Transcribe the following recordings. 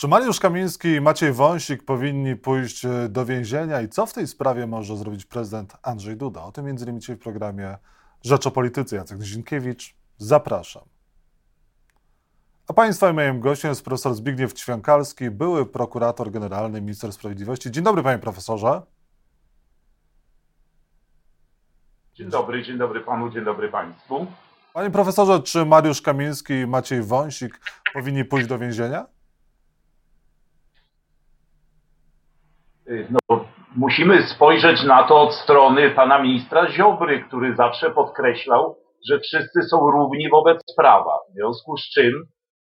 Czy Mariusz Kamiński i Maciej Wąsik powinni pójść e, do więzienia i co w tej sprawie może zrobić prezydent Andrzej Duda? O tym między innymi dzisiaj w programie Rzecz o Polityce. Jacek Zinkiewicz, zapraszam. A Państwa i moim gościem jest profesor Zbigniew Ćwiąkalski, były prokurator generalny, minister sprawiedliwości. Dzień dobry, panie profesorze. Dzień dobry, dzień dobry panu, dzień dobry państwu. Panie profesorze, czy Mariusz Kamiński i Maciej Wąsik powinni pójść do więzienia? No, musimy spojrzeć na to od strony pana ministra Ziobry, który zawsze podkreślał, że wszyscy są równi wobec prawa. W związku z czym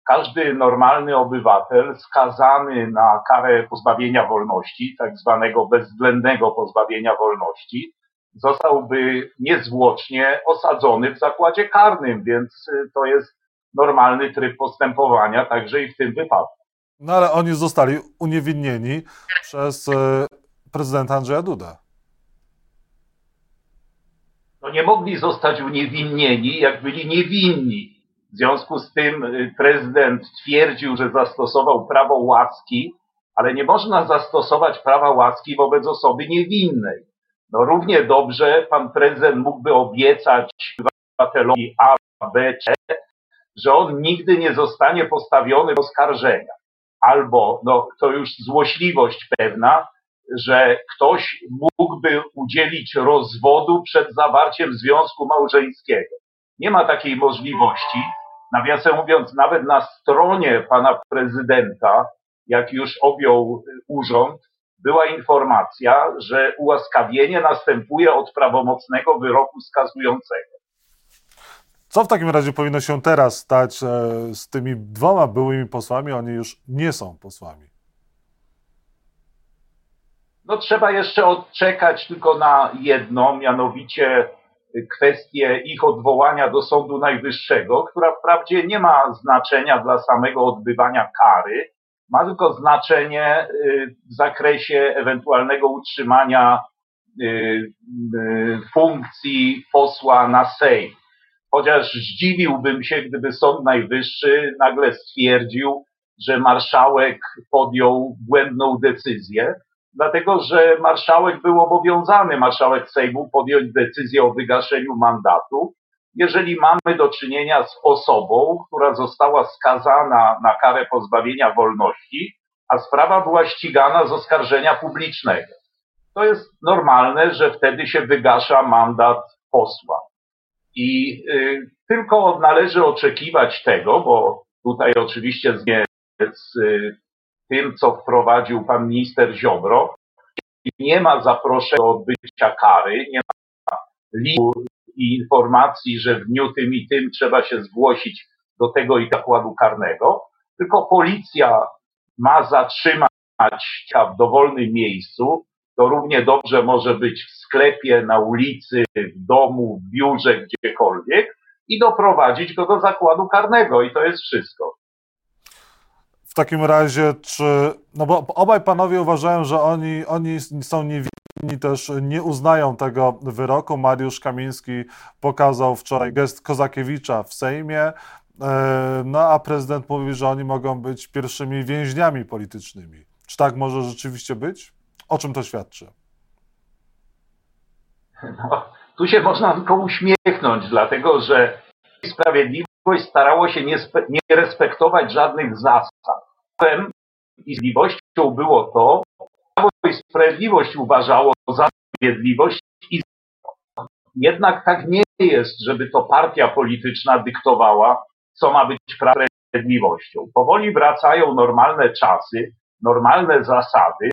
każdy normalny obywatel skazany na karę pozbawienia wolności, tak zwanego bezwzględnego pozbawienia wolności, zostałby niezwłocznie osadzony w zakładzie karnym, więc to jest normalny tryb postępowania także i w tym wypadku. No ale oni zostali uniewinnieni przez e, prezydenta Andrzeja Duda. No nie mogli zostać uniewinnieni, jak byli niewinni. W związku z tym y, prezydent twierdził, że zastosował prawo łaski, ale nie można zastosować prawa łaski wobec osoby niewinnej. No równie dobrze pan prezydent mógłby obiecać obywatelowi A, B, C, że on nigdy nie zostanie postawiony w oskarżenia. Albo, no to już złośliwość pewna, że ktoś mógłby udzielić rozwodu przed zawarciem związku małżeńskiego. Nie ma takiej możliwości. Nawiasem mówiąc, nawet na stronie pana prezydenta, jak już objął urząd, była informacja, że ułaskawienie następuje od prawomocnego wyroku skazującego. Co w takim razie powinno się teraz stać e, z tymi dwoma byłymi posłami? Oni już nie są posłami. No trzeba jeszcze odczekać tylko na jedno, mianowicie kwestię ich odwołania do Sądu Najwyższego, która wprawdzie nie ma znaczenia dla samego odbywania kary, ma tylko znaczenie y, w zakresie ewentualnego utrzymania y, y, funkcji posła na Sejm. Chociaż zdziwiłbym się, gdyby Sąd Najwyższy nagle stwierdził, że marszałek podjął błędną decyzję, dlatego że marszałek był obowiązany, marszałek Sejmu, podjąć decyzję o wygaszeniu mandatu, jeżeli mamy do czynienia z osobą, która została skazana na karę pozbawienia wolności, a sprawa była ścigana z oskarżenia publicznego. To jest normalne, że wtedy się wygasza mandat posła. I y, tylko należy oczekiwać tego, bo tutaj oczywiście z y, tym, co wprowadził pan minister Ziobro. Nie ma zaproszenia do odbycia kary, nie ma listu i informacji, że w dniu tym i tym trzeba się zgłosić do tego i zakładu karnego, tylko policja ma zatrzymać w dowolnym miejscu. To równie dobrze może być w sklepie, na ulicy, w domu, w biurze, gdziekolwiek i doprowadzić go do zakładu karnego i to jest wszystko takim razie, czy. No bo obaj panowie uważają, że oni, oni są niewinni, też nie uznają tego wyroku. Mariusz Kamiński pokazał wczoraj gest Kozakiewicza w Sejmie. E, no a prezydent mówi, że oni mogą być pierwszymi więźniami politycznymi. Czy tak może rzeczywiście być? O czym to świadczy? No, tu się można tylko uśmiechnąć, dlatego że Sprawiedliwość starało się nie, nie respektować żadnych zasad i sprawiedliwością było to, Prawo i Sprawiedliwość uważało za sprawiedliwość i jednak tak nie jest, żeby to partia polityczna dyktowała, co ma być sprawiedliwością. Powoli wracają normalne czasy, normalne zasady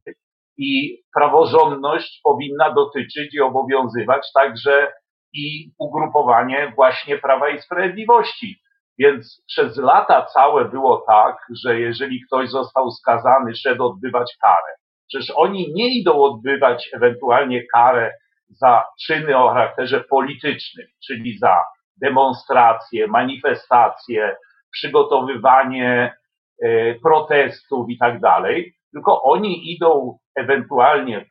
i praworządność powinna dotyczyć i obowiązywać także i ugrupowanie właśnie Prawa i Sprawiedliwości. Więc przez lata całe było tak, że jeżeli ktoś został skazany, szedł odbywać karę. Przecież oni nie idą odbywać ewentualnie karę za czyny o charakterze politycznym, czyli za demonstracje, manifestacje, przygotowywanie e, protestów i tak dalej, tylko oni idą ewentualnie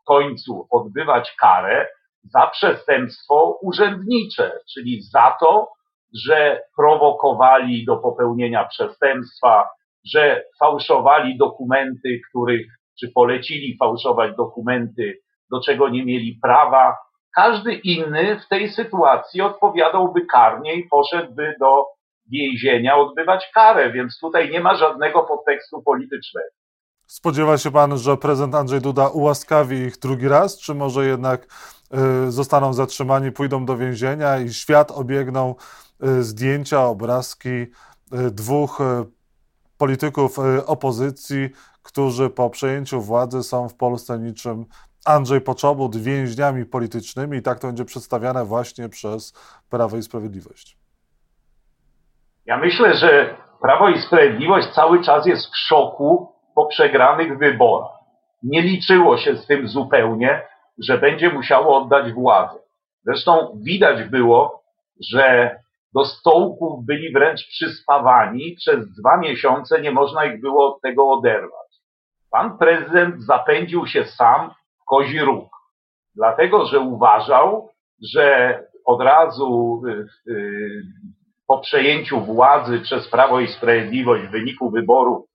w końcu odbywać karę za przestępstwo urzędnicze, czyli za to, że prowokowali do popełnienia przestępstwa, że fałszowali dokumenty, których, czy polecili fałszować dokumenty, do czego nie mieli prawa. Każdy inny w tej sytuacji odpowiadałby karnie i poszedłby do więzienia odbywać karę, więc tutaj nie ma żadnego podtekstu politycznego. Spodziewa się pan, że prezydent Andrzej Duda ułaskawi ich drugi raz, czy może jednak y, zostaną zatrzymani, pójdą do więzienia i świat obiegną y, zdjęcia, obrazki y, dwóch polityków opozycji, którzy po przejęciu władzy są w Polsce niczym Andrzej Poczobut więźniami politycznymi i tak to będzie przedstawiane właśnie przez Prawo i Sprawiedliwość. Ja myślę, że Prawo i Sprawiedliwość cały czas jest w szoku po przegranych wyborach. Nie liczyło się z tym zupełnie, że będzie musiało oddać władzę. Zresztą widać było, że do stołków byli wręcz przyspawani. Przez dwa miesiące nie można ich było od tego oderwać. Pan prezydent zapędził się sam w kozi róg, dlatego że uważał, że od razu y, y, po przejęciu władzy przez Prawo i Sprawiedliwość w wyniku wyborów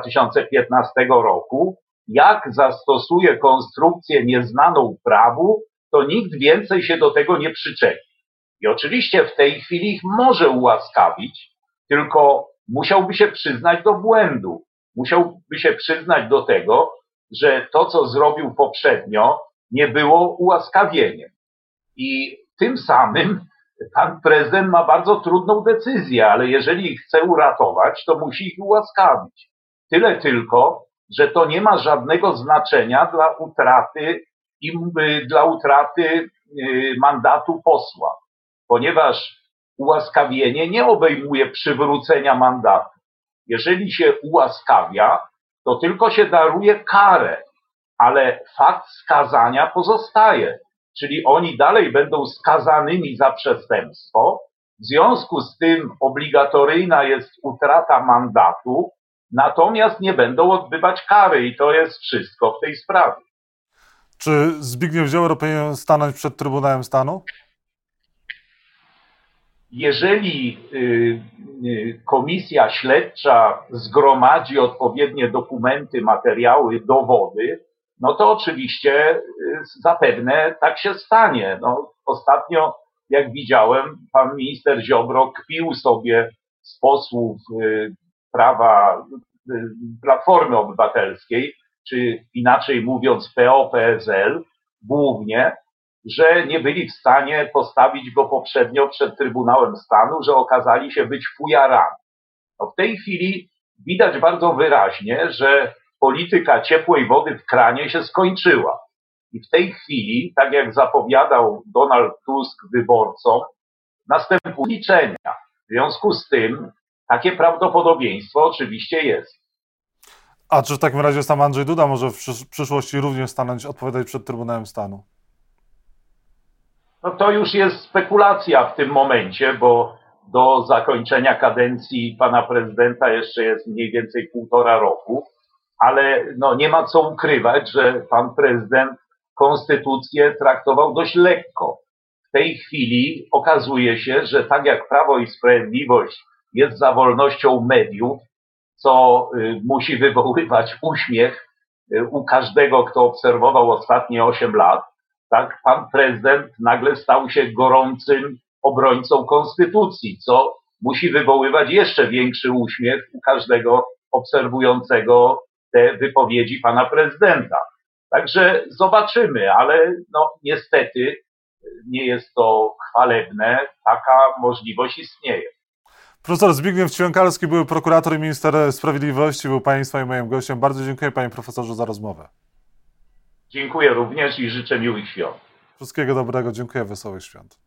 2015 roku, jak zastosuje konstrukcję nieznaną prawu, to nikt więcej się do tego nie przyczepi. I oczywiście w tej chwili ich może ułaskawić, tylko musiałby się przyznać do błędu. Musiałby się przyznać do tego, że to, co zrobił poprzednio, nie było ułaskawieniem. I tym samym pan prezydent ma bardzo trudną decyzję, ale jeżeli ich chce uratować, to musi ich ułaskawić. Tyle tylko, że to nie ma żadnego znaczenia dla utraty, y, dla utraty y, mandatu posła, ponieważ ułaskawienie nie obejmuje przywrócenia mandatu. Jeżeli się ułaskawia, to tylko się daruje karę, ale fakt skazania pozostaje, czyli oni dalej będą skazanymi za przestępstwo. W związku z tym obligatoryjna jest utrata mandatu, natomiast nie będą odbywać kary i to jest wszystko w tej sprawie. Czy Zbigniew Ziobro powinien stanąć przed Trybunałem Stanu? Jeżeli y, y, komisja śledcza zgromadzi odpowiednie dokumenty, materiały, dowody, no to oczywiście y, zapewne tak się stanie. No, ostatnio, jak widziałem, pan minister Ziobro kpił sobie z posłów prawa y, Platformy Obywatelskiej, czy inaczej mówiąc PO-PSL, głównie, że nie byli w stanie postawić go poprzednio przed Trybunałem Stanu, że okazali się być fujarami. No w tej chwili widać bardzo wyraźnie, że polityka ciepłej wody w kranie się skończyła. I w tej chwili, tak jak zapowiadał Donald Tusk wyborcom, następują liczenia. W związku z tym takie prawdopodobieństwo oczywiście jest. A czy w takim razie sam Andrzej Duda może w przyszłości również stanąć, odpowiadać przed Trybunałem Stanu? No to już jest spekulacja w tym momencie, bo do zakończenia kadencji pana prezydenta jeszcze jest mniej więcej półtora roku, ale no nie ma co ukrywać, że pan prezydent konstytucję traktował dość lekko. W tej chwili okazuje się, że tak jak Prawo i Sprawiedliwość jest za wolnością mediów, co y, musi wywoływać uśmiech y, u każdego, kto obserwował ostatnie 8 lat, tak, pan prezydent nagle stał się gorącym obrońcą konstytucji, co musi wywoływać jeszcze większy uśmiech u każdego obserwującego te wypowiedzi pana prezydenta. Także zobaczymy, ale no niestety nie jest to chwalebne, taka możliwość istnieje. Profesor Zbigniew Ćwiąkalski był prokurator i minister sprawiedliwości, był Państwa i moim gościem. Bardzo dziękuję Panie Profesorze za rozmowę. Dziękuję również i życzę miłych świąt. Wszystkiego dobrego, dziękuję, wesołych świąt.